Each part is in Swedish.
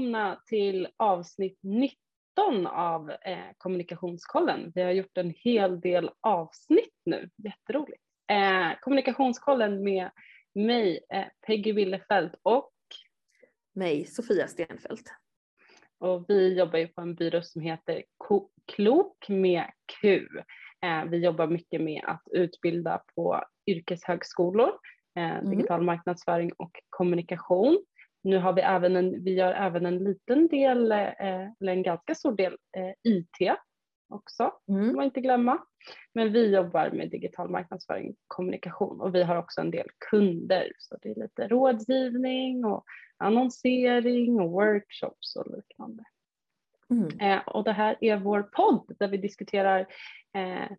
välkomna till avsnitt 19 av eh, Kommunikationskollen. Vi har gjort en hel del avsnitt nu, jätteroligt. Eh, kommunikationskollen med mig, eh, Peggy Willefelt och mig, Sofia Stenfeldt. Och vi jobbar ju på en byrå som heter Klok med Q. Eh, vi jobbar mycket med att utbilda på yrkeshögskolor, eh, mm. digital marknadsföring och kommunikation. Nu har vi även en, vi gör även en liten del, eh, eller en ganska stor del IT också, mm. får man inte glömma. Men vi jobbar med digital marknadsföring och kommunikation och vi har också en del kunder så det är lite rådgivning och annonsering och workshops och liknande. Mm. Eh, och det här är vår podd där vi diskuterar eh,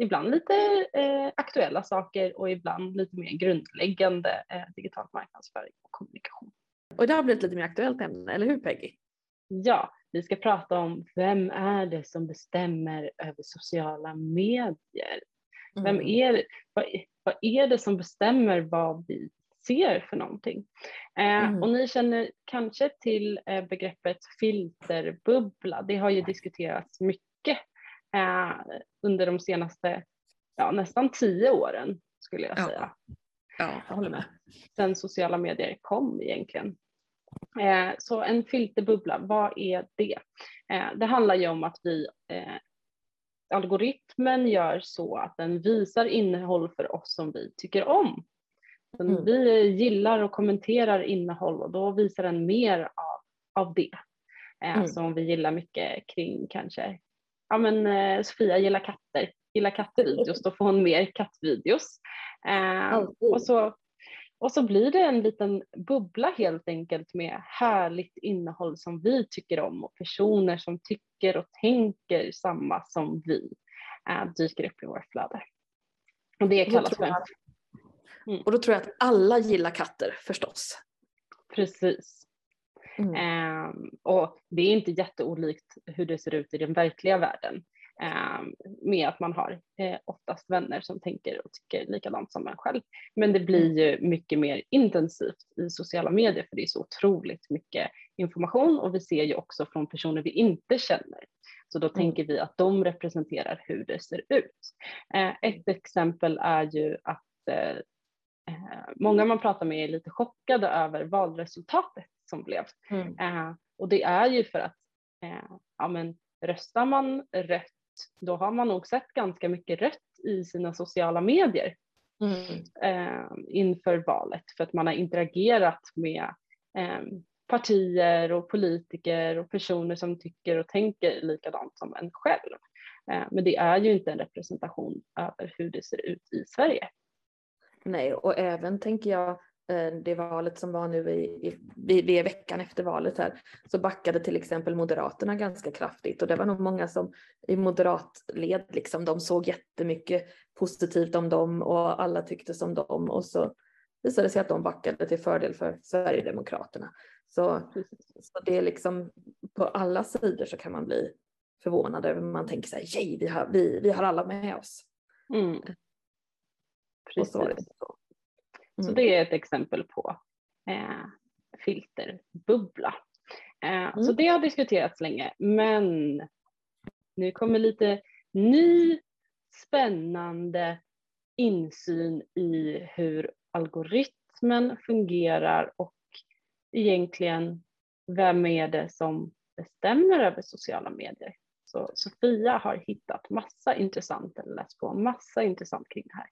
ibland lite eh, aktuella saker och ibland lite mer grundläggande eh, digital marknadsföring och kommunikation. Och det har blivit lite mer aktuellt ämne, eller hur Peggy? Ja, vi ska prata om vem är det som bestämmer över sociala medier? Mm. Vem är, vad, vad är det som bestämmer vad vi ser för någonting? Eh, mm. Och ni känner kanske till eh, begreppet filterbubbla. Det har ju diskuterats mycket eh, under de senaste ja, nästan tio åren skulle jag säga. Ja, jag håller med. Sen sociala medier kom egentligen. Eh, så en filterbubbla, vad är det? Eh, det handlar ju om att vi eh, algoritmen gör så att den visar innehåll för oss som vi tycker om. Mm. Vi gillar och kommenterar innehåll och då visar den mer av, av det. Eh, mm. Så om vi gillar mycket kring kanske, ja men eh, Sofia gillar katter, gillar kattvideos, då får hon mer kattvideos. Eh, och så och så blir det en liten bubbla helt enkelt med härligt innehåll som vi tycker om och personer som tycker och tänker samma som vi äh, dyker upp i våra flöde. Och det kallas för mm. Och då tror jag att alla gillar katter förstås. Precis. Mm. Eh, och det är inte jätteolikt hur det ser ut i den verkliga världen. Ehm, med att man har eh, oftast vänner som tänker och tycker likadant som en själv. Men det blir ju mycket mer intensivt i sociala medier för det är så otroligt mycket information och vi ser ju också från personer vi inte känner. Så då mm. tänker vi att de representerar hur det ser ut. Eh, ett exempel är ju att eh, många man pratar med är lite chockade över valresultatet som blev. Mm. och det är ju för att ja, men, röstar man rött då har man nog sett ganska mycket rött i sina sociala medier mm. eh, inför valet för att man har interagerat med eh, partier och politiker och personer som tycker och tänker likadant som en själv. Eh, men det är ju inte en representation över hur det ser ut i Sverige. Nej, och även tänker jag Eh, det valet som var nu i, i, i, veckan efter valet här, så backade till exempel Moderaterna ganska kraftigt och det var nog många som i moderatled liksom, de såg jättemycket positivt om dem och alla tyckte som dem och så visade det sig att de backade till fördel för Sverigedemokraterna. Så, så det är liksom på alla sidor så kan man bli förvånad över man tänker så här, vi har, vi, vi har alla med oss. Mm. Precis. Och så, så. Så mm. det är ett exempel på eh, filterbubbla. Eh, mm. Så det har diskuterats länge, men nu kommer lite ny spännande insyn i hur algoritmen fungerar och egentligen vem är det som bestämmer över sociala medier. Så Sofia har hittat massa intressant, eller läst på massa intressant kring det här.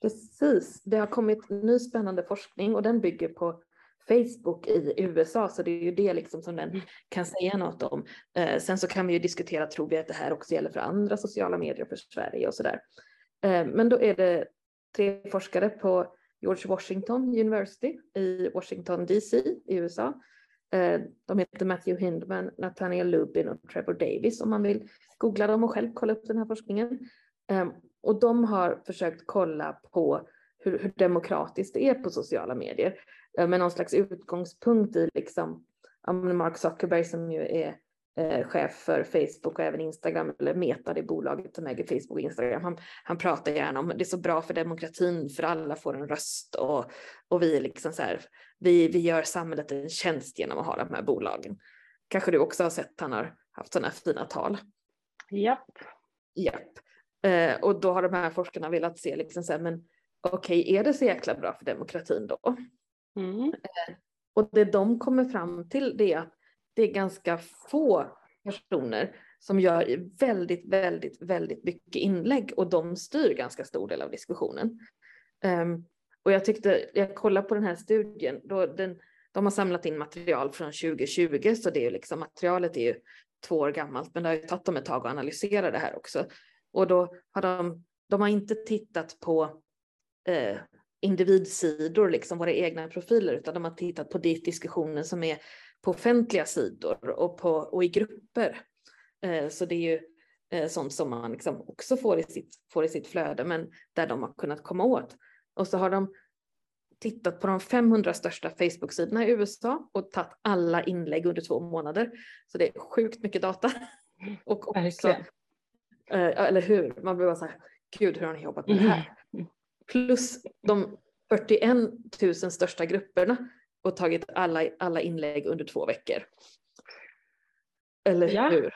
Precis, det har kommit ny spännande forskning och den bygger på Facebook i USA, så det är ju det liksom som den kan säga något om. Eh, sen så kan vi ju diskutera, tror vi att det här också gäller för andra sociala medier för Sverige och sådär. Eh, men då är det tre forskare på George Washington University i Washington DC i USA. Eh, de heter Matthew Hindman, Nathaniel Lubin och Trevor Davis om man vill googla dem och själv kolla upp den här forskningen. Eh, och de har försökt kolla på hur, hur demokratiskt det är på sociala medier eh, med någon slags utgångspunkt i liksom, Mark Zuckerberg som ju är eh, chef för Facebook och även Instagram, eller Meta, det bolaget som äger Facebook och Instagram. Han, han pratar gärna om det är så bra för demokratin, för alla får en röst och, och vi, liksom så här, vi, vi gör samhället en tjänst genom att ha de här bolagen. Kanske du också har sett han har haft sådana fina tal. Japp. Japp. Eh, och då har de här forskarna velat se liksom så här, men okej, okay, är det så jäkla bra för demokratin då? Mm. Eh, och det de kommer fram till det är att det är ganska få personer som gör väldigt, väldigt, väldigt mycket inlägg och de styr ganska stor del av diskussionen. Um, och jag tyckte, jag kollade på den här studien, då den, de har samlat in material från 2020, så det är liksom, materialet är ju två år gammalt, men det har ju tagit dem ett tag att analysera det här också. Och då har de, de har inte tittat på eh, individsidor, liksom våra egna profiler, utan de har tittat på diskussioner som är på offentliga sidor och, på, och i grupper. Eh, så det är ju eh, sånt som man liksom också får i, sitt, får i sitt flöde, men där de har kunnat komma åt. Och så har de tittat på de 500 största Facebook-sidorna i USA och tagit alla inlägg under två månader. Så det är sjukt mycket data. Och också, eh, eller hur, man blir bara så här, gud hur har ni jobbat med det här? Mm. Plus de 41 000 största grupperna och tagit alla, alla inlägg under två veckor. Eller ja. hur?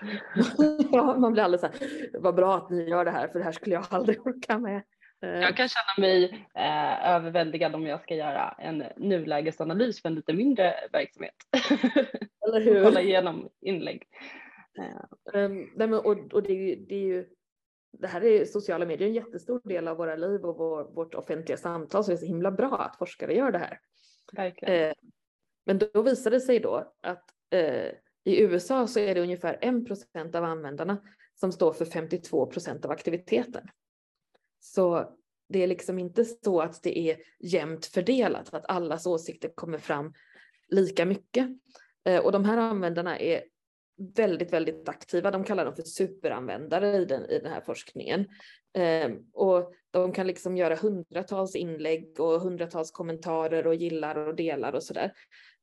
ja, man blir alldeles så här, vad bra att ni gör det här för det här skulle jag aldrig orka med. Eh. Jag kan känna mig eh, överväldigad om jag ska göra en nulägesanalys för en lite mindre verksamhet. Eller hur? Kolla igenom inlägg. Um, nej, men, och, och det, det, är ju det här är sociala medier en jättestor del av våra liv och vår, vårt offentliga samtal så det är så himla bra att forskare gör det här. Eh, men då visade det sig då att eh, i USA så är det ungefär 1 procent av användarna som står för 52 procent av aktiviteten. Så det är liksom inte så att det är jämnt fördelat, att allas åsikter kommer fram lika mycket. Eh, och de här användarna är väldigt, väldigt aktiva. De kallar dem för superanvändare i den, i den här forskningen. Eh, och de kan liksom göra hundratals inlägg och hundratals kommentarer och gillar och delar och sådär.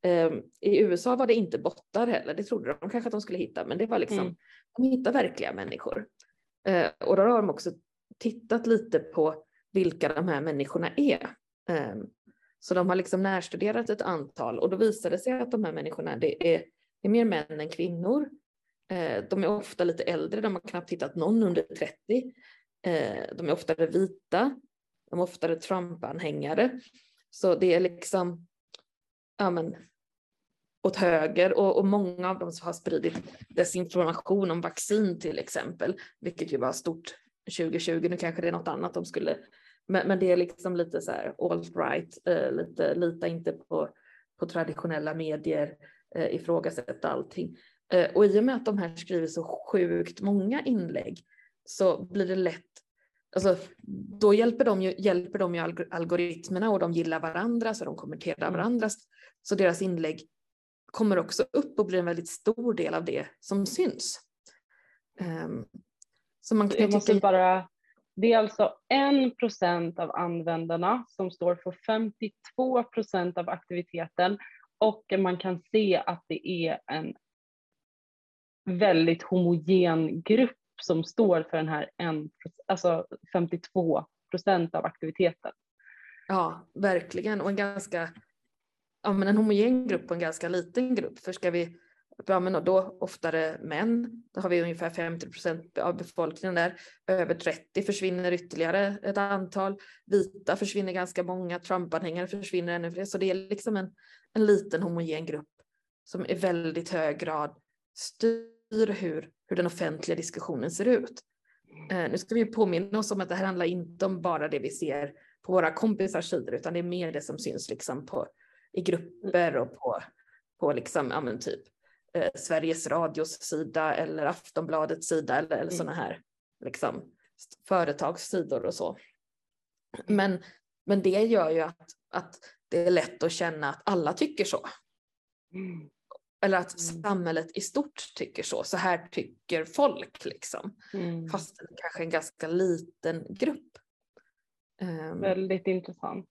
Eh, I USA var det inte bottar heller, det trodde de kanske att de skulle hitta, men det var liksom, mm. de hittade verkliga människor. Eh, och då har de också tittat lite på vilka de här människorna är. Eh, så de har liksom närstuderat ett antal och då visade det sig att de här människorna, det är det är mer män än kvinnor. Eh, de är ofta lite äldre, de har knappt hittat någon under 30. Eh, de är oftare vita, de är oftare Trump-anhängare. Så det är liksom, ja men, åt höger och, och många av dem har spridit desinformation om vaccin till exempel, vilket ju var stort 2020. Nu kanske det är något annat de skulle, men, men det är liksom lite så här alt-right, eh, lite lita inte på, på traditionella medier, eh, ifrågasätta allting. Eh, och i och med att de här skriver så sjukt många inlägg så blir det lätt, alltså då hjälper de ju, hjälper de ju algoritmerna och de gillar varandra så de kommenterar mm. varandras, så deras inlägg kommer också upp och blir en väldigt stor del av det som syns. Um, så man kan Jag måste tycka... bara det är alltså en procent av användarna som står för 52 procent av aktiviteten och man kan se att det är en väldigt homogen grupp som står för den här en, alltså 52 procent av aktiviteten. Ja, verkligen och en ganska, ja men en homogen grupp och en ganska liten grupp. För ska vi ja, men då oftare män. Då har vi ungefär 50 procent av befolkningen där. Över 30 försvinner ytterligare ett antal. Vita försvinner ganska många. Trumpanhängare försvinner ännu fler. Så det är liksom en, en liten homogen grupp som i väldigt hög grad styr hur, hur den offentliga diskussionen ser ut. Eh, nu ska vi påminna oss om att det här handlar inte om bara det vi ser på våra kompisars sidor, utan det är mer det som syns liksom på, i grupper och på, på liksom, ja men typ eh, Sveriges Radios sida eller Aftonbladets sida eller, eller mm. sådana här liksom, företagssidor och så. Men, men det gör ju att, att det är lätt att känna att alla tycker så. Mm. Eller att mm. samhället i stort tycker så. Så här tycker folk liksom. Mm. Fast det är kanske en ganska liten grupp. Um, Väldigt intressant.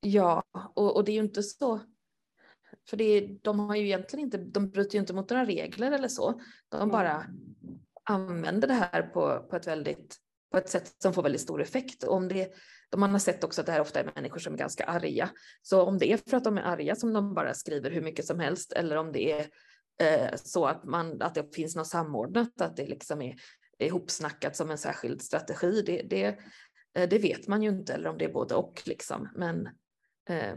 Ja, och, och det är ju inte så För det, de har ju egentligen inte, de bryter ju inte mot några regler eller så. De bara använder det här på, på ett väldigt, på ett sätt som får väldigt stor effekt. Om det, man har sett också att det här ofta är människor som är ganska arga. Så om det är för att de är arga som de bara skriver hur mycket som helst eller om det är eh, så att, man, att det finns något samordnat, att det liksom är ihopsnackat som en särskild strategi, det, det, eh, det vet man ju inte, eller om det är både och. Liksom. Men eh,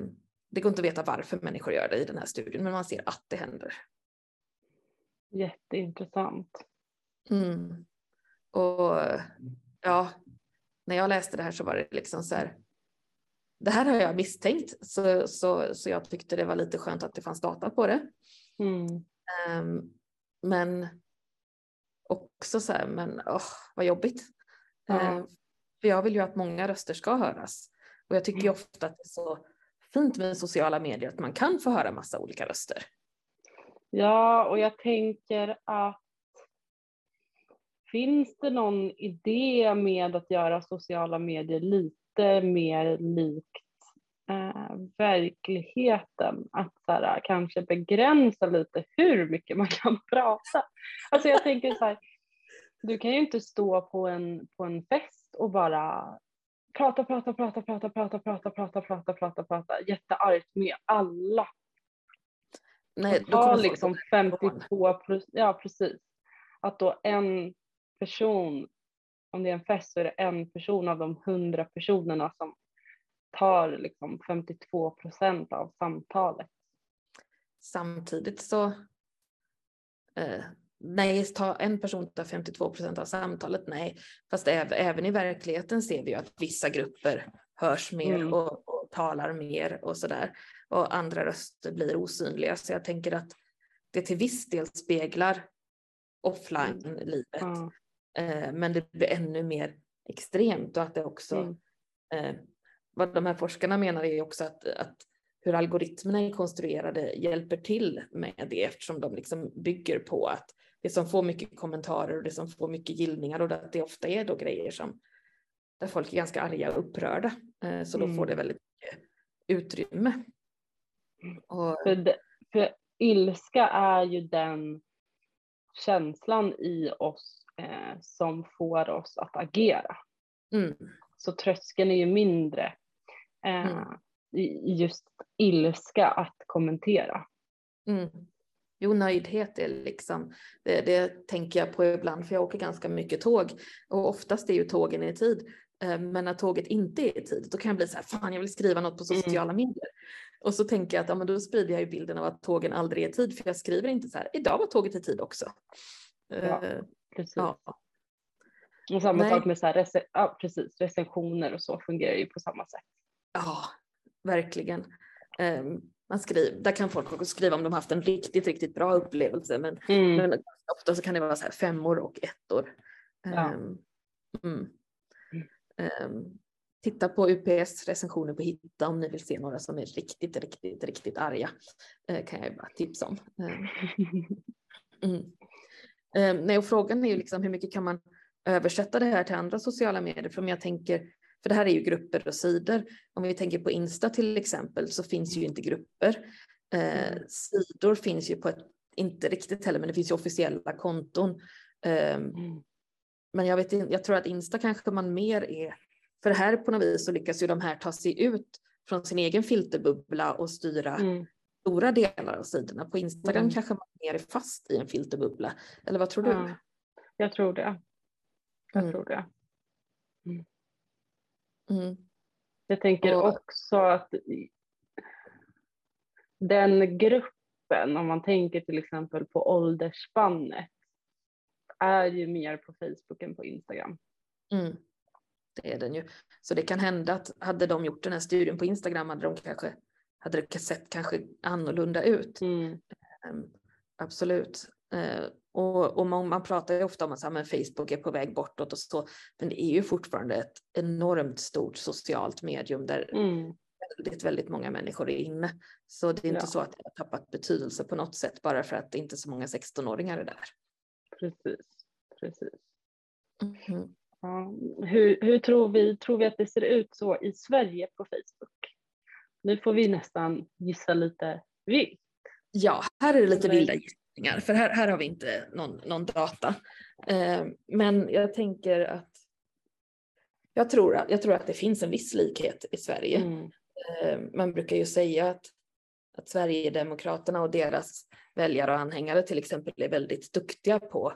det går inte att veta varför människor gör det i den här studien, men man ser att det händer. Jätteintressant. Mm. Och ja, när jag läste det här så var det liksom så här. Det här har jag misstänkt, så, så, så jag tyckte det var lite skönt att det fanns data på det. Mm. Um, men också så här, men oh, vad jobbigt. Mm. Uh, för jag vill ju att många röster ska höras. Och jag tycker ju mm. ofta att det är så fint med sociala medier att man kan få höra massa olika röster. Ja, och jag tänker att finns det någon idé med att göra sociala medier lite mer likt eh, verkligheten? Att så här, kanske begränsa lite hur mycket man kan prata. Alltså jag tänker så här, du kan ju inte stå på en, på en fest och bara prata, prata, prata, prata, prata, prata, prata, prata, prata, prata, jätteargt med alla. Nej, då kommer liksom 52 procent, ja precis. Att då en person, om det är en fest så är det en person av de 100 personerna som tar liksom 52 procent av samtalet. Samtidigt så eh, nej, ta en person tar 52 procent av samtalet, nej. Fast även i verkligheten ser vi ju att vissa grupper hörs mer mm. och, och, talar mer och sådär. Och andra röster blir osynliga. Så jag tänker att det till viss del speglar offline-livet. Mm. Eh, men det blir ännu mer extremt och att det också, mm. eh, vad de här forskarna menar är också att, att hur algoritmerna är konstruerade hjälper till med det eftersom de liksom bygger på att det som får mycket kommentarer och det som får mycket gillningar och att det ofta är då grejer som där folk är ganska arga och upprörda. Eh, så då mm. får det väldigt mycket utrymme. Och... För, det, för ilska är ju den känslan i oss eh, som får oss att agera. Mm. Så tröskeln är ju mindre eh, mm. i just ilska att kommentera. Mm. Jo, nöjdhet är liksom, det, det, tänker jag på ibland, för jag åker ganska mycket tåg och oftast är ju tågen i tid. Eh, men när tåget inte är i tid, då kan jag bli så här, fan jag vill skriva något på mm. sociala mm. medier. Och så tänker jag att ja, men då sprider jag ju bilden av att tågen aldrig är i tid, för jag skriver inte så här, idag var tåget i tid också. Ja, uh, precis. Ja. Och samma Nej. sak med så här, rec ja, precis, recensioner och så fungerar ju på samma sätt. Ja, verkligen. Um, man skriver, där kan folk också skriva om de haft en riktigt, riktigt bra upplevelse. Men, mm. men ofta så kan det vara så här femmor och ettor. Ja. Um, mm. um, titta på UPS recensioner på Hitta om ni vill se några som är riktigt, riktigt, riktigt arga. Uh, kan jag bara tipsa om. Um, nej, och frågan är ju liksom hur mycket kan man översätta det här till andra sociala medier? För om jag tänker för det här är ju grupper och sidor. Om vi tänker på Insta till exempel så finns ju inte grupper. Eh, mm. sidor finns ju på ett, inte riktigt heller, men det finns ju officiella konton. Eh, mm. Men jag, vet, jag tror att Insta kanske man mer är, för här på något vis så lyckas ju de här ta sig ut från sin egen filterbubbla och styra mm. stora delar av sidorna. På Instagram mm. kanske man mer är fast i en filterbubbla. Eller vad tror du? Ja, jag tror det. Jag mm. tror det. Mm. Mm. Jag tänker och... också att den gruppen, om man tänker till exempel på åldersspannet, är ju mer på Facebook än på Instagram. Mm. Det är den ju. Så det kan hända att hade de gjort den här studien på Instagram hade de kanske hade det sett kanske annorlunda ut. Mm. Um, absolut. Och, och man, man, pratar ju ofta om att men Facebook är på väg bortåt och så, men det är ju fortfarande ett enormt stort socialt medium där mm. väldigt, väldigt många människor är inne. Så det är inte ja. så att det har tappat betydelse på något sätt bara för att det inte är så många 16-åringar är där. Precis, precis. Mm. Ja, hur, hur tror, vi, tror vi att det ser ut så i Sverige på Facebook? Nu får vi nästan gissa lite vilt. Ja, här är det lite vilda gissningar för här, här har vi inte någon, någon data. Eh, men jag tänker att jag tror, att jag tror att det finns en viss likhet i Sverige. Mm. Eh, man brukar ju säga att, att Sverigedemokraterna och deras väljare och anhängare till exempel är väldigt duktiga på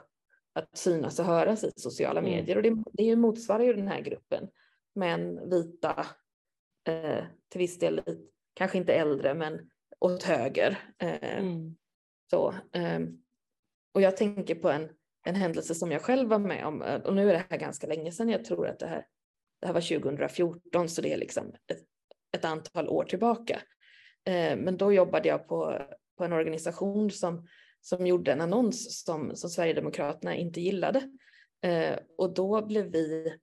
att synas och höras i sociala mm. medier. Och det, det motsvarar ju den här gruppen. Män, vita, eh, till viss del kanske inte äldre men åt höger. Eh, mm så, ehm, och jag tänker på en, en händelse som jag själv var med om eh, och nu är det här ganska länge sedan. Jag tror att det här, det här var 2014 så det är liksom ett, ett antal år tillbaka. Eh, men då jobbade jag på, på en organisation som som gjorde en annons som, som Sverigedemokraterna inte gillade. Eh, och då blev vi,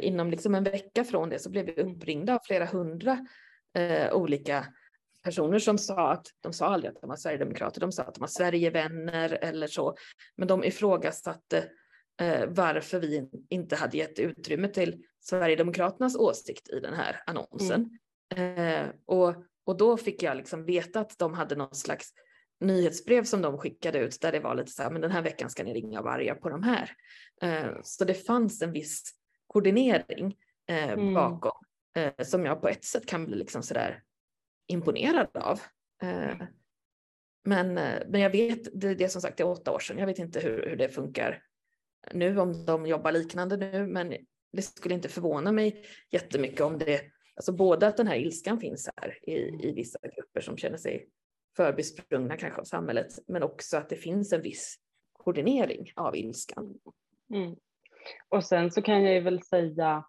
inom liksom en vecka från det, så blev vi uppringda av flera hundra olika personer som sa att, de sa aldrig att de var Sverigedemokrater, de sa att de var Sverigevänner eller så, men de ifrågasatte eh, varför vi inte hade gett utrymme till Sverigedemokraternas åsikt i den här annonsen. Mm. Eh, och, och då fick jag liksom veta att de hade någon slags nyhetsbrev som de skickade ut där det var lite så här, men den här veckan ska ni ringa varje på de här. Eh, så det fanns en viss koordinering eh, mm. bakom eh, som jag på ett sätt kan bli liksom så där imponerad av. Eh, men, eh, men jag vet, det, är som sagt det är åtta år sedan, jag vet inte hur, hur det funkar nu, om de jobbar liknande nu, men det skulle inte förvåna mig jättemycket om det, alltså både att den här ilskan finns här i, i vissa grupper som känner sig förbisprungna kanske av samhället, men också att det finns en viss koordinering av ilskan. Mm. Och sen så kan jag ju väl säga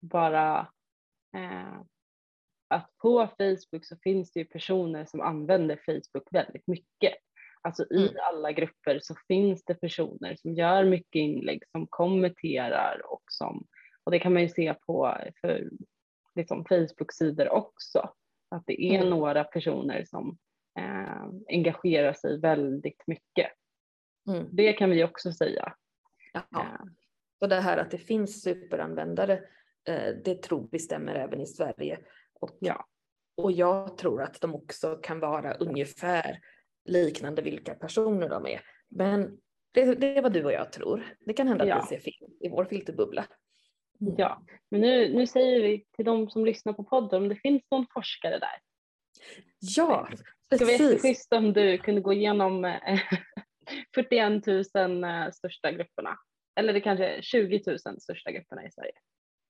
bara eh, att på Facebook så finns det ju personer som använder Facebook väldigt mycket. Alltså i mm. alla grupper så finns det personer som gör mycket inlägg, som kommenterar och som, och det kan man ju se på för liksom Facebook-sidor också. Att det är mm. några personer som eh, engagerar sig väldigt mycket. Mm. Det kan vi också säga. Jaha. Eh. Och det här att det finns superanvändare, eh, det tror vi stämmer även i Sverige. Och, ja. och jag tror att de också kan vara ungefär liknande vilka personer de är. Men det, det är vad du och jag tror. Det kan hända att ja. vi ser fel i vår filterbubbla. Mm. Ja, men nu, nu säger vi till de som lyssnar på podden om det finns någon forskare där. Ja, precis. Det skulle vara jätteschysst om du kunde gå igenom 41 000 eh, största grupperna. Eller det kanske 20 000 största grupperna i Sverige.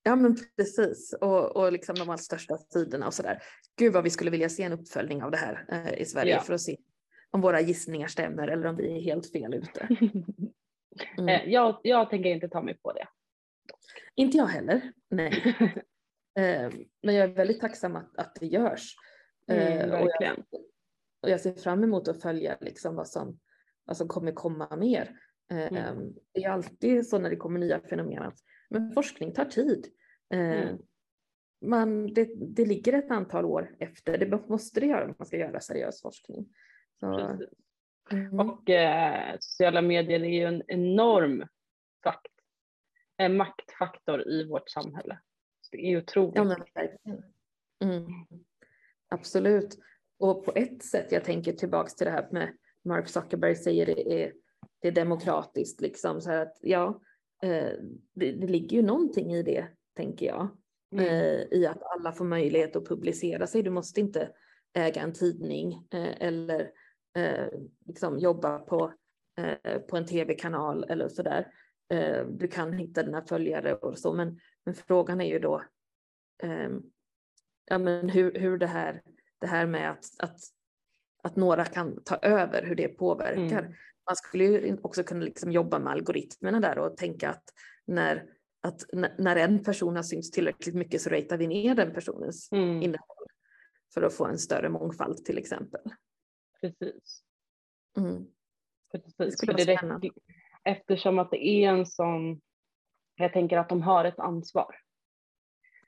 Ja men precis och, och liksom de allra största sidorna och sådär. Gud vad vi skulle vilja se en uppföljning av det här eh, i Sverige ja. för att se om våra gissningar stämmer eller om vi är helt fel ute. Mm. Eh, jag, jag tänker inte ta mig på det. Inte jag heller, nej. eh, men jag är väldigt tacksam att, att det görs. Eh, mm, verkligen. Och jag, och jag, ser fram emot att följa liksom vad, som, vad som kommer komma mer. Eh, mm. Det är alltid så när det kommer nya fenomen att men forskning tar tid. Eh, mm. Man, det, det ligger ett antal år efter, det måste det göra om man ska göra seriös forskning. Så, mm. Och eh, sociala medier är ju en enorm fakt en maktfaktor i vårt samhälle. Så det är otroligt. Ja, men, mm. Absolut. Och på ett sätt, jag tänker tillbaks till det här med Mark Zuckerberg säger det är, det är demokratiskt, liksom så här att ja, det, det, ligger ju någonting i det, tänker jag. Mm. Eh, I att alla får möjlighet att publicera sig. Du måste inte äga en tidning eh, eller eh, liksom jobba på, eh, på en tv-kanal eller sådär eh, du kan hitta dina följare och så, men, men frågan är ju då eh, ja, men hur, hur det här, det här med att, att, att några kan ta över, hur det påverkar. Mm. Man skulle ju också kunna liksom jobba med algoritmerna där och tänka att när, att när en person har synts tillräckligt mycket så ratear vi ner den personens mm. innehåll för att få en större mångfald till exempel. Precis. Mm. Precis. Det skulle vara spännande eftersom att det är en sån, jag tänker att de har ett ansvar.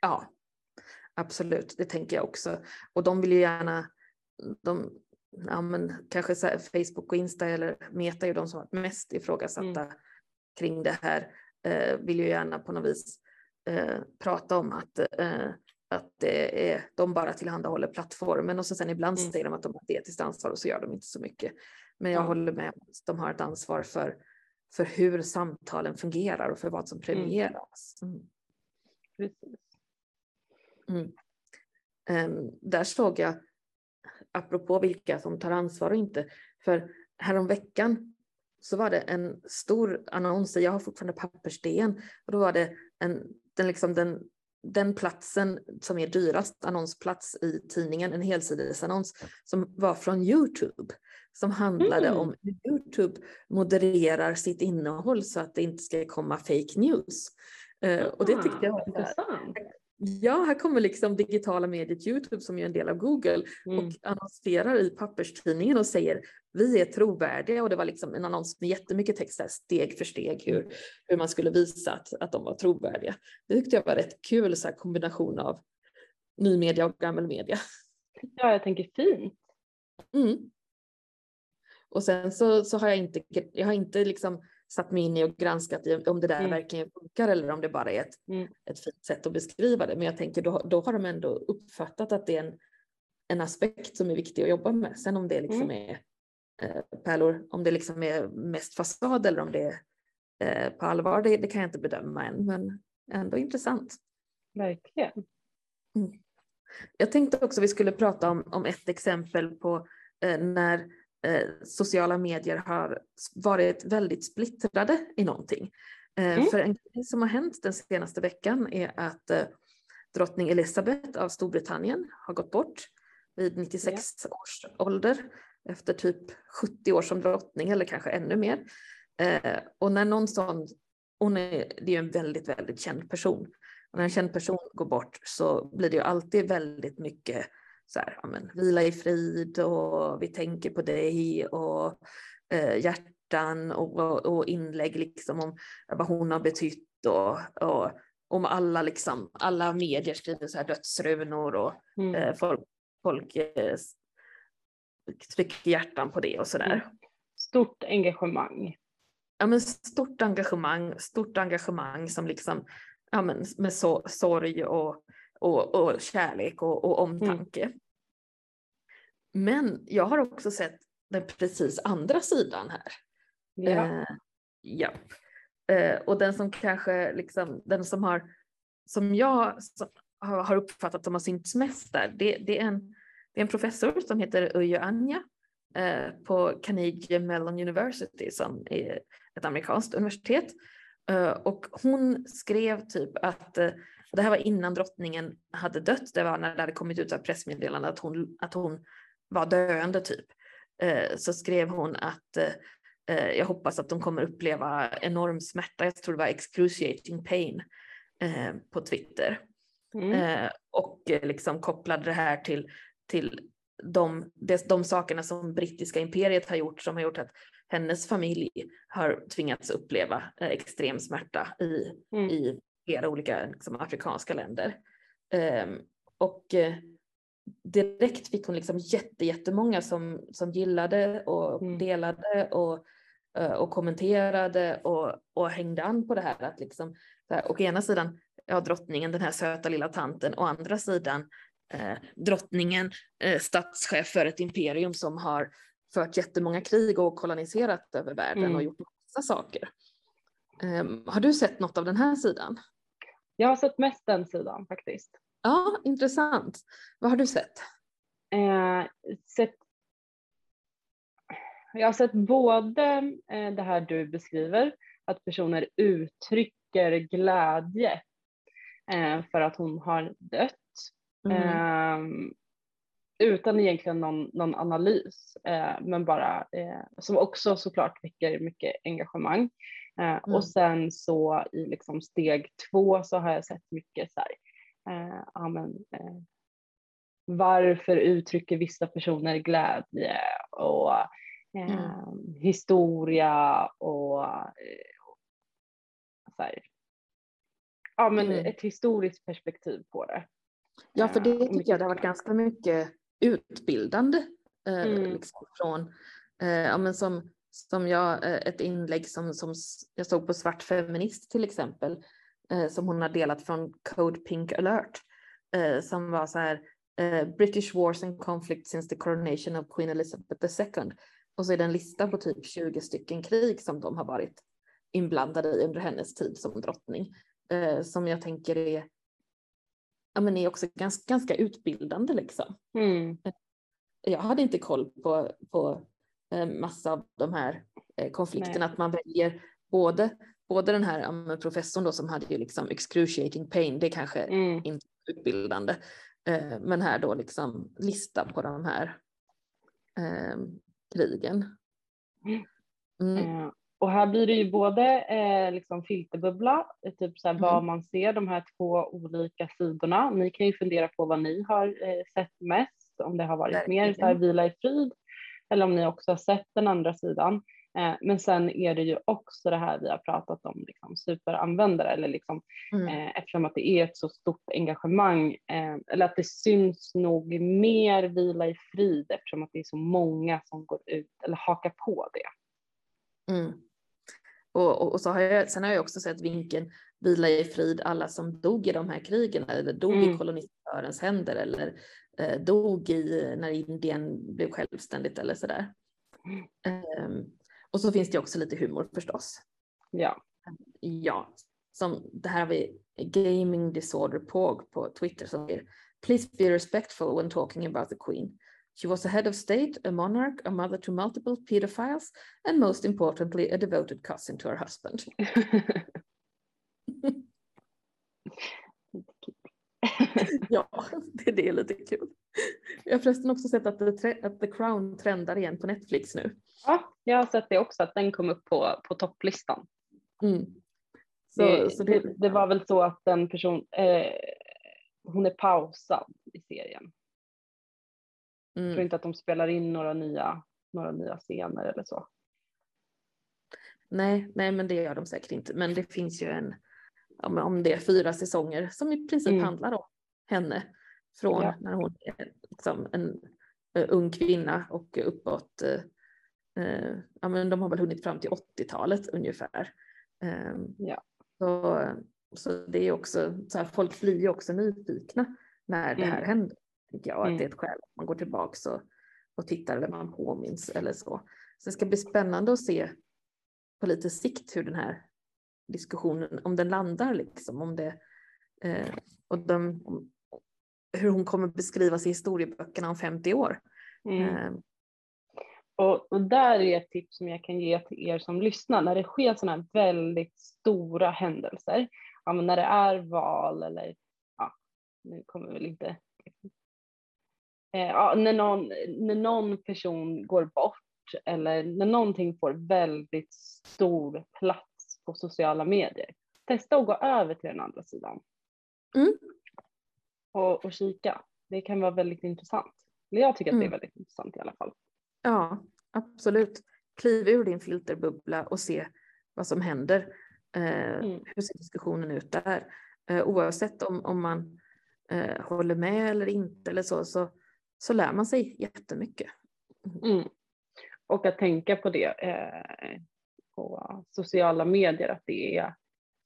Ja, absolut, det tänker jag också. Och de vill ju gärna, de, ja men kanske Facebook och Insta eller Meta är ju de som varit mest ifrågasatta mm. kring det här, eh, vill ju gärna på något vis eh, prata om att, eh, att det är, de bara tillhandahåller plattformen och så sen ibland Mm. säger de att de har ett etiskt ansvar och så gör de inte så mycket. Men jag Ja. håller med om att de har ett ansvar för, för hur samtalen fungerar och för vad som premieras. Mm. Ehm, där såg jag, apropå vilka som tar ansvar och inte, för häromveckan så var det en stor annons, jag har fortfarande pappersdn, och då var det en, den, liksom den, den platsen som är dyrast annonsplats i tidningen, en helsidesannons, som var från Youtube, som handlade Mm. om hur Youtube modererar sitt innehåll så att det inte ska komma fake news. Eh, och det tyckte jag var Intressant. Ja, här kommer liksom digitala mediet Youtube som är en del av Google Mm. och annonserar i papperstidningen och säger vi är trovärdiga och det var liksom en annons med jättemycket text där, steg för steg hur, hur man skulle visa att, att de var trovärdiga. Det tyckte jag var rätt kul så här kombination av ny media och gammal media. Ja, jag tänker fint. Mm. Och sen så, så har jag inte, jag har inte liksom satt mig in i och granskat i om det där Mm. verkligen funkar eller om det bara är ett, Mm. ett fint sätt att beskriva det. Men jag tänker då, då har de ändå uppfattat att det är en, en aspekt som är viktig att jobba med. Sen om det liksom är eh, pärlor, om det liksom är mest fasad eller om det är eh, på allvar, det, det kan jag inte bedöma än. Men ändå intressant. Verkligen. Jag tänkte också vi skulle prata om, om ett exempel på eh, när eh, sociala medier har varit väldigt splittrade i någonting. Eh, Mm. För en grej som har hänt den senaste veckan är att eh, drottning Elizabeth av Storbritannien har gått bort vid 96 års ålder efter typ 70 år som drottning eller kanske ännu mer. Eh, och när någon sån, hon är, det är en väldigt, väldigt känd person. Och när en känd person går bort så blir det ju alltid väldigt mycket så här, ja, men, vila i frid och vi tänker på dig och eh, hjärtan och, och, inlägg liksom om vad hon har betytt och, och om alla liksom, alla medier skriver så här dödsrunor och Mm. eh, folk, folk eh, trycker hjärtan på det och sådär. Stort engagemang. ja, men stort engagemang, stort engagemang som liksom, ja, men med sorg och, och, och kärlek och, och omtanke. Men jag har också sett den precis andra sidan här. Ja. Eh, japp. Eh, och den som kanske liksom, den som har, som jag som har, uppfattat som har synts mest där, det, det, är en, det är en professor som heter Ujo Anja eh, på Carnegie Mellon University som är ett amerikanskt universitet. Eh, och hon skrev typ att, eh, det här var innan drottningen hade dött, det var när det hade kommit ut ett pressmeddelande att hon, att hon var döende typ. Eh, så skrev hon att eh, eh, jag hoppas att de kommer uppleva enorm smärta, jag tror det var excruciating pain på Twitter. Mm. Och liksom kopplade det här till, till de, de, sakerna som brittiska imperiet har gjort som har gjort att hennes familj har tvingats uppleva extrem smärta i, Mm. i flera olika liksom, afrikanska länder. Ehm, och direkt fick hon liksom jätte, jättemånga som, som gillade och Mm. delade och, eh, och kommenterade och, och hängde an på det här. Att liksom, här, å ena sidan, ja, drottningen, den här söta lilla tanten, å andra sidan eh, drottningen, eh, statschef för ett imperium som har fört jättemånga krig och koloniserat över världen Mm. och gjort massa saker. Ehm, har du sett något av den här sidan? Jag har sett mest den sidan faktiskt. Ja, intressant. Vad har du sett? Eh, sett, jag har sett både eh, det här du beskriver, att personer uttrycker glädje eh, för att hon har dött. Mm. Ehm, utan egentligen någon, någon analys, eh, men bara eh, som också såklart väcker mycket engagemang. Mm. Och sen så i liksom steg två så har jag sett mycket så här, eh, ja, men, eh, varför uttrycker vissa personer glädje och eh, historia och eh, så här, ja, men Mm. ett historiskt perspektiv på det. Ja, för det Eh, och tycker jag det har varit ganska mycket utbildande. Eh, Mm. liksom från, ja, men som, som jag, ett inlägg som, som jag såg på Svart Feminist till exempel, eh, som hon har delat från Code Pink Alert. eh, som var så här eh, British Wars and Conflict since the coronation of Queen Elizabeth II. Och så är det en lista på typ 20 stycken krig som de har varit inblandade i under hennes tid som drottning. Eh, som jag tänker är, ja men är också ganska, ganska utbildande liksom. Mm. Jag hade inte koll på, på eh, massa av de här konflikterna, Nej. att man väljer både, både den här professorn då som hade ju liksom excruciating pain, det kanske Mm. inte utbildande, eh, men här då liksom lista på de här eh, krigen. Mm. Eh, och här blir det ju både eh, liksom filterbubbla, eh, typ så här Mm. vad man ser, de här två olika sidorna. Ni kan ju fundera på vad ni har eh, sett mest, om det har varit mer så här Verkligen. vila i frid, eller om ni också har sett den andra sidan. Eh, men sen är det ju också det här vi har pratat om, liksom superanvändare, eller liksom, Mm. eh, eftersom att det är ett så stort engagemang, eh, eller att det syns nog mer vila i frid, eftersom att det är så många som går ut eller hakar på det. Mm. Och, och, och så har jag, sen har jag också sett vinkeln vila i frid alla som dog i de här krigen eller dog Mm. i kolonisatörens händer eller eh, dog i när Indien blev självständigt eller sådär. Ehm, och så finns det också lite humor förstås. Ja. Ja, som det här har vi Gaming Disorder Pog på Twitter som säger Please be respectful when talking about the Queen. She was a head of state, a monarch, a mother to multiple pedophiles, and most importantly, a devoted cousin to her husband. Ja, det, det är lite kul. Jag har förresten också sett att The, att The Crown trendar igen på Netflix nu. ja, jag har sett det också, att den kom upp på, på topplistan. Mm. Så, det, så det, det var väl så att den person, eh, hon är pausad i serien. Jag tror mm. inte att de spelar in några nya, några nya scener eller så. nej, nej, men det gör de säkert inte. Men det finns ju en, om det är fyra säsonger som i princip Mm. handlar om henne. Från Ja. när hon är liksom en eh, ung kvinna och uppåt. Eh, ja, men de har väl hunnit fram till 80-talet ungefär. Eh, Ja. så, så det är också, så här, folk blir ju också nyfikna när det här Mm. händer. Tycker jag, Mm. att det är ett skäl att man går tillbaka och, och tittar eller man påminns eller så. Så det ska bli spännande att se på lite sikt hur den här diskussionen, om den landar liksom, om det, eh, och de, hur hon kommer beskrivas i historieböckerna om 50 år. Mm. Och, och där är ett tips som jag kan ge till er som lyssnar. När det sker sådana här väldigt stora händelser, ja, men när det är val eller, ja, nu kommer väl inte, eh, ja, när, någon, när någon person går bort eller när någonting får väldigt stor plats på sociala medier, testa att gå över till den andra sidan. Mm. Och, och kika. Det kan vara väldigt intressant. Jag tycker att det är Mm. väldigt intressant i alla fall. Ja, absolut. Kliv ur din filterbubbla och se vad som händer. Eh, Mm. Hur ser diskussionen ut där? Eh, oavsett om, om man eh, håller med eller inte eller så, så, så lär man sig jättemycket. Mm. Och att tänka på det eh, på sociala medier, att det är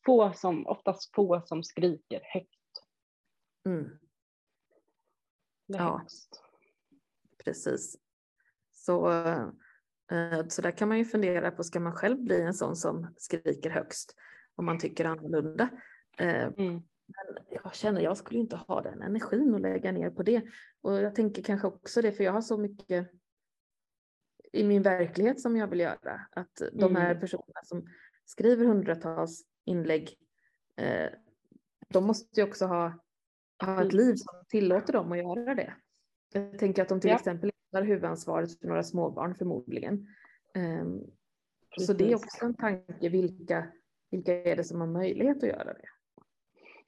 få som, oftast få som skriker högt. Mm, Ja. precis. Så, eh, så där kan man ju fundera på, ska man själv bli en sån som skriker högst om man tycker annorlunda? Eh, Mm. Men jag känner jag skulle inte ha den energin att lägga ner på det. Och jag tänker kanske också det, för jag har så mycket i min verklighet som jag vill göra. Att de här Mm. personerna som skriver hundratals inlägg, eh, de måste ju också ha, ha ett liv som tillåter dem att göra det. Jag tänker att de till Ja. exempel har huvudansvaret för några småbarn förmodligen. Ehm, så det är Precis. också en tanke, vilka, vilka är det som har möjlighet att göra det?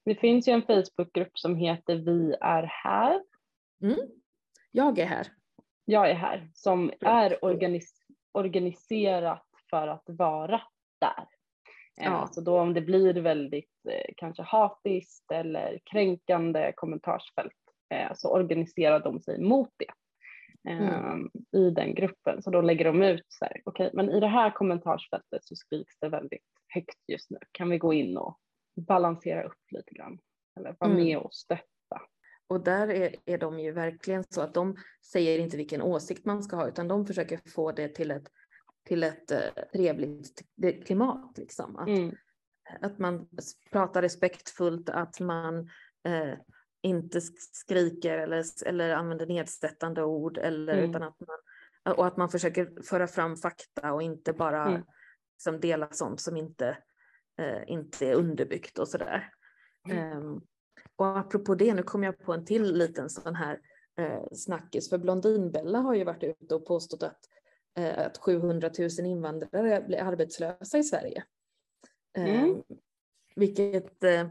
Det finns ju en Facebookgrupp som heter Vi är här. Mm. Jag är här. Jag är här, som är organis organiserat för att vara där. Eh, Ja. Så då om det blir väldigt eh, kanske hatiskt eller kränkande kommentarsfält eh, så organiserar de sig mot det eh, i den gruppen. Så då lägger de ut så här, okej, men i det här kommentarsfältet så skriks det väldigt högt just nu. Kan vi gå in och balansera upp lite grann? Eller vara Mm. med och stötta? och där är, är de ju verkligen så att de säger inte vilken åsikt man ska ha utan de försöker få det till ett, till ett uh, trevligt klimat. Liksom. Att, mm. att man pratar respektfullt, att man uh, inte skriker eller, eller använder nedsättande ord eller, mm. utan att man, och att man försöker föra fram fakta och inte bara mm. liksom, dela sånt som inte, uh, inte är underbyggt och sådär. Um, och apropå det, nu kom jag på en till liten sån här eh, snackis, för Blondinbella har ju varit ute och påstått att, eh, att 700 000 invandrare blir arbetslösa i Sverige. Eh, mm. Vilket eh,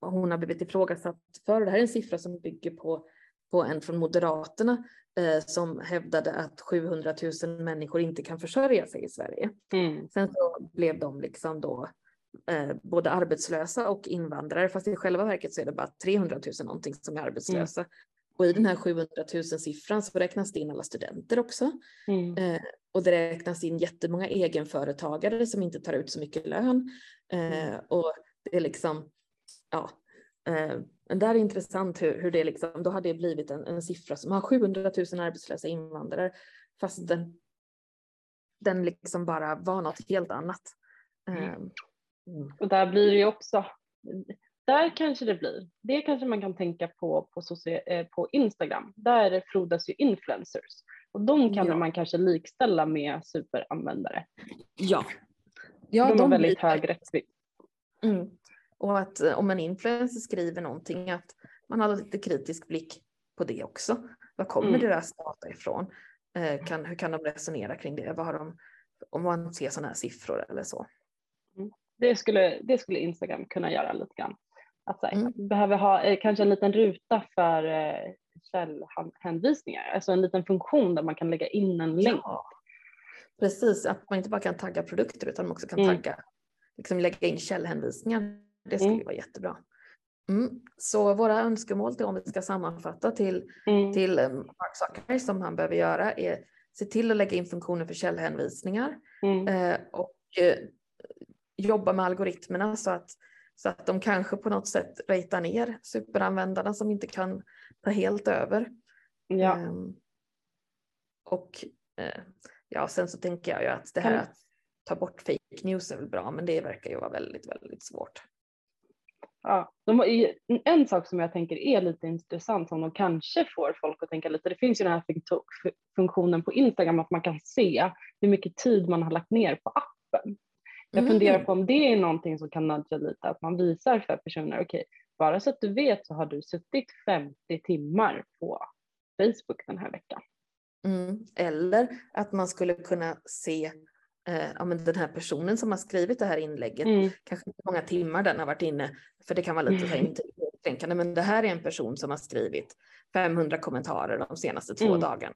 hon har blivit ifrågasatt för. Det här är en siffra som bygger på, på en från Moderaterna eh, som hävdade att 700 000 människor inte kan försörja sig i Sverige. Mm. Sen så blev de liksom då eh, både arbetslösa och invandrare, fast i själva verket så är det bara 300 000 någonting som är arbetslösa. Mm. Och i den här 700 000 siffran så räknas det in alla studenter också. Mm. Eh, och det räknas in jättemånga egenföretagare som inte tar ut så mycket lön. Eh, mm. och det är liksom, ja, eh, men där är intressant hur, hur det liksom, då har det blivit en, en siffra som har 700 000 arbetslösa invandrare, fast den, den liksom bara var något helt annat. Mm. Eh, Mm. Och där blir det ju också, där kanske det blir, det kanske man kan tänka på på, eh, på Instagram. Där frodas ju influencers och de kan ja. man kanske likställa med superanvändare. Ja. ja de, de har väldigt blir... hög räckvidd. Mm. Och att eh, om en influencer skriver någonting att man har lite kritisk blick på det också. Var kommer mm. deras data ifrån? Eh, kan, hur kan de resonera kring det? Vad har de, om man ser sådana här siffror eller så. Mm det skulle, det skulle Instagram kunna göra lite grann. Att här, mm. behöver ha eh, kanske en liten ruta för eh, källhänvisningar, alltså en liten funktion där man kan lägga in en länk. Ja. Precis, att man inte bara kan tagga produkter utan man också kan mm. tagga, liksom lägga in källhänvisningar. Det skulle mm. vara jättebra. Mm. Så våra önskemål till om vi ska sammanfatta till, mm. till eh, Mark Zuckerberg som han behöver göra är se till att lägga in funktioner för källhänvisningar mm. eh, och eh, jobba med algoritmerna så att, så att de kanske på något sätt ratear ner superanvändarna som inte kan ta helt över. Ja. Um, och uh, ja, sen så tänker jag ju att det här att ta bort fake news är väl bra, men det verkar ju vara väldigt, väldigt svårt. Ja, de, en sak som jag tänker är lite intressant som de kanske får folk att tänka lite, det finns ju den här funktionen på Instagram att man kan se hur mycket tid man har lagt ner på appen. Jag funderar mm. på om det är någonting som kan nudga lite, att man visar för personer, okej, okay, bara så att du vet så har du suttit 50 timmar på Facebook den här veckan. Mm. Eller att man skulle kunna se eh, ja, men den här personen som har skrivit det här inlägget, mm. kanske inte många timmar den har varit inne, för det kan vara lite mm. integritetskränkande, men det här är en person som har skrivit 500 kommentarer de senaste två mm. dagarna.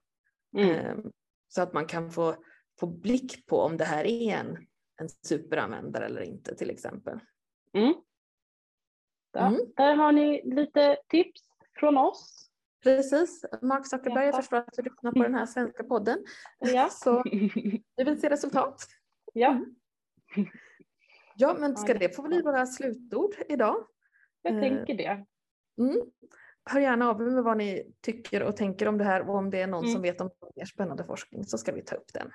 Eh, så att man kan få, få blick på om det här är en en superanvändare eller inte till exempel. Mm. Mm. Där har ni lite tips från oss. Precis. Mark Zuckerberg, jag förstår att du lyssnar på den här svenska podden. Ja. Så vi vill se resultat. Ja. Mm. Ja, men ska det få bli våra slutord idag? Jag tänker det. Mm. Hör gärna av er med vad ni tycker och tänker om det här och om det är någon mm. som vet om mer spännande forskning så ska vi ta upp den.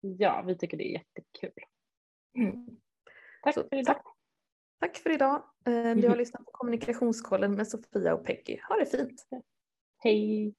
Ja, vi tycker det är jättekul. Mm. Tack Så, för idag. Tack, tack för idag. Du har lyssnat på kommunikationskollen med Sofia och Peggy. Ha det fint. Hey.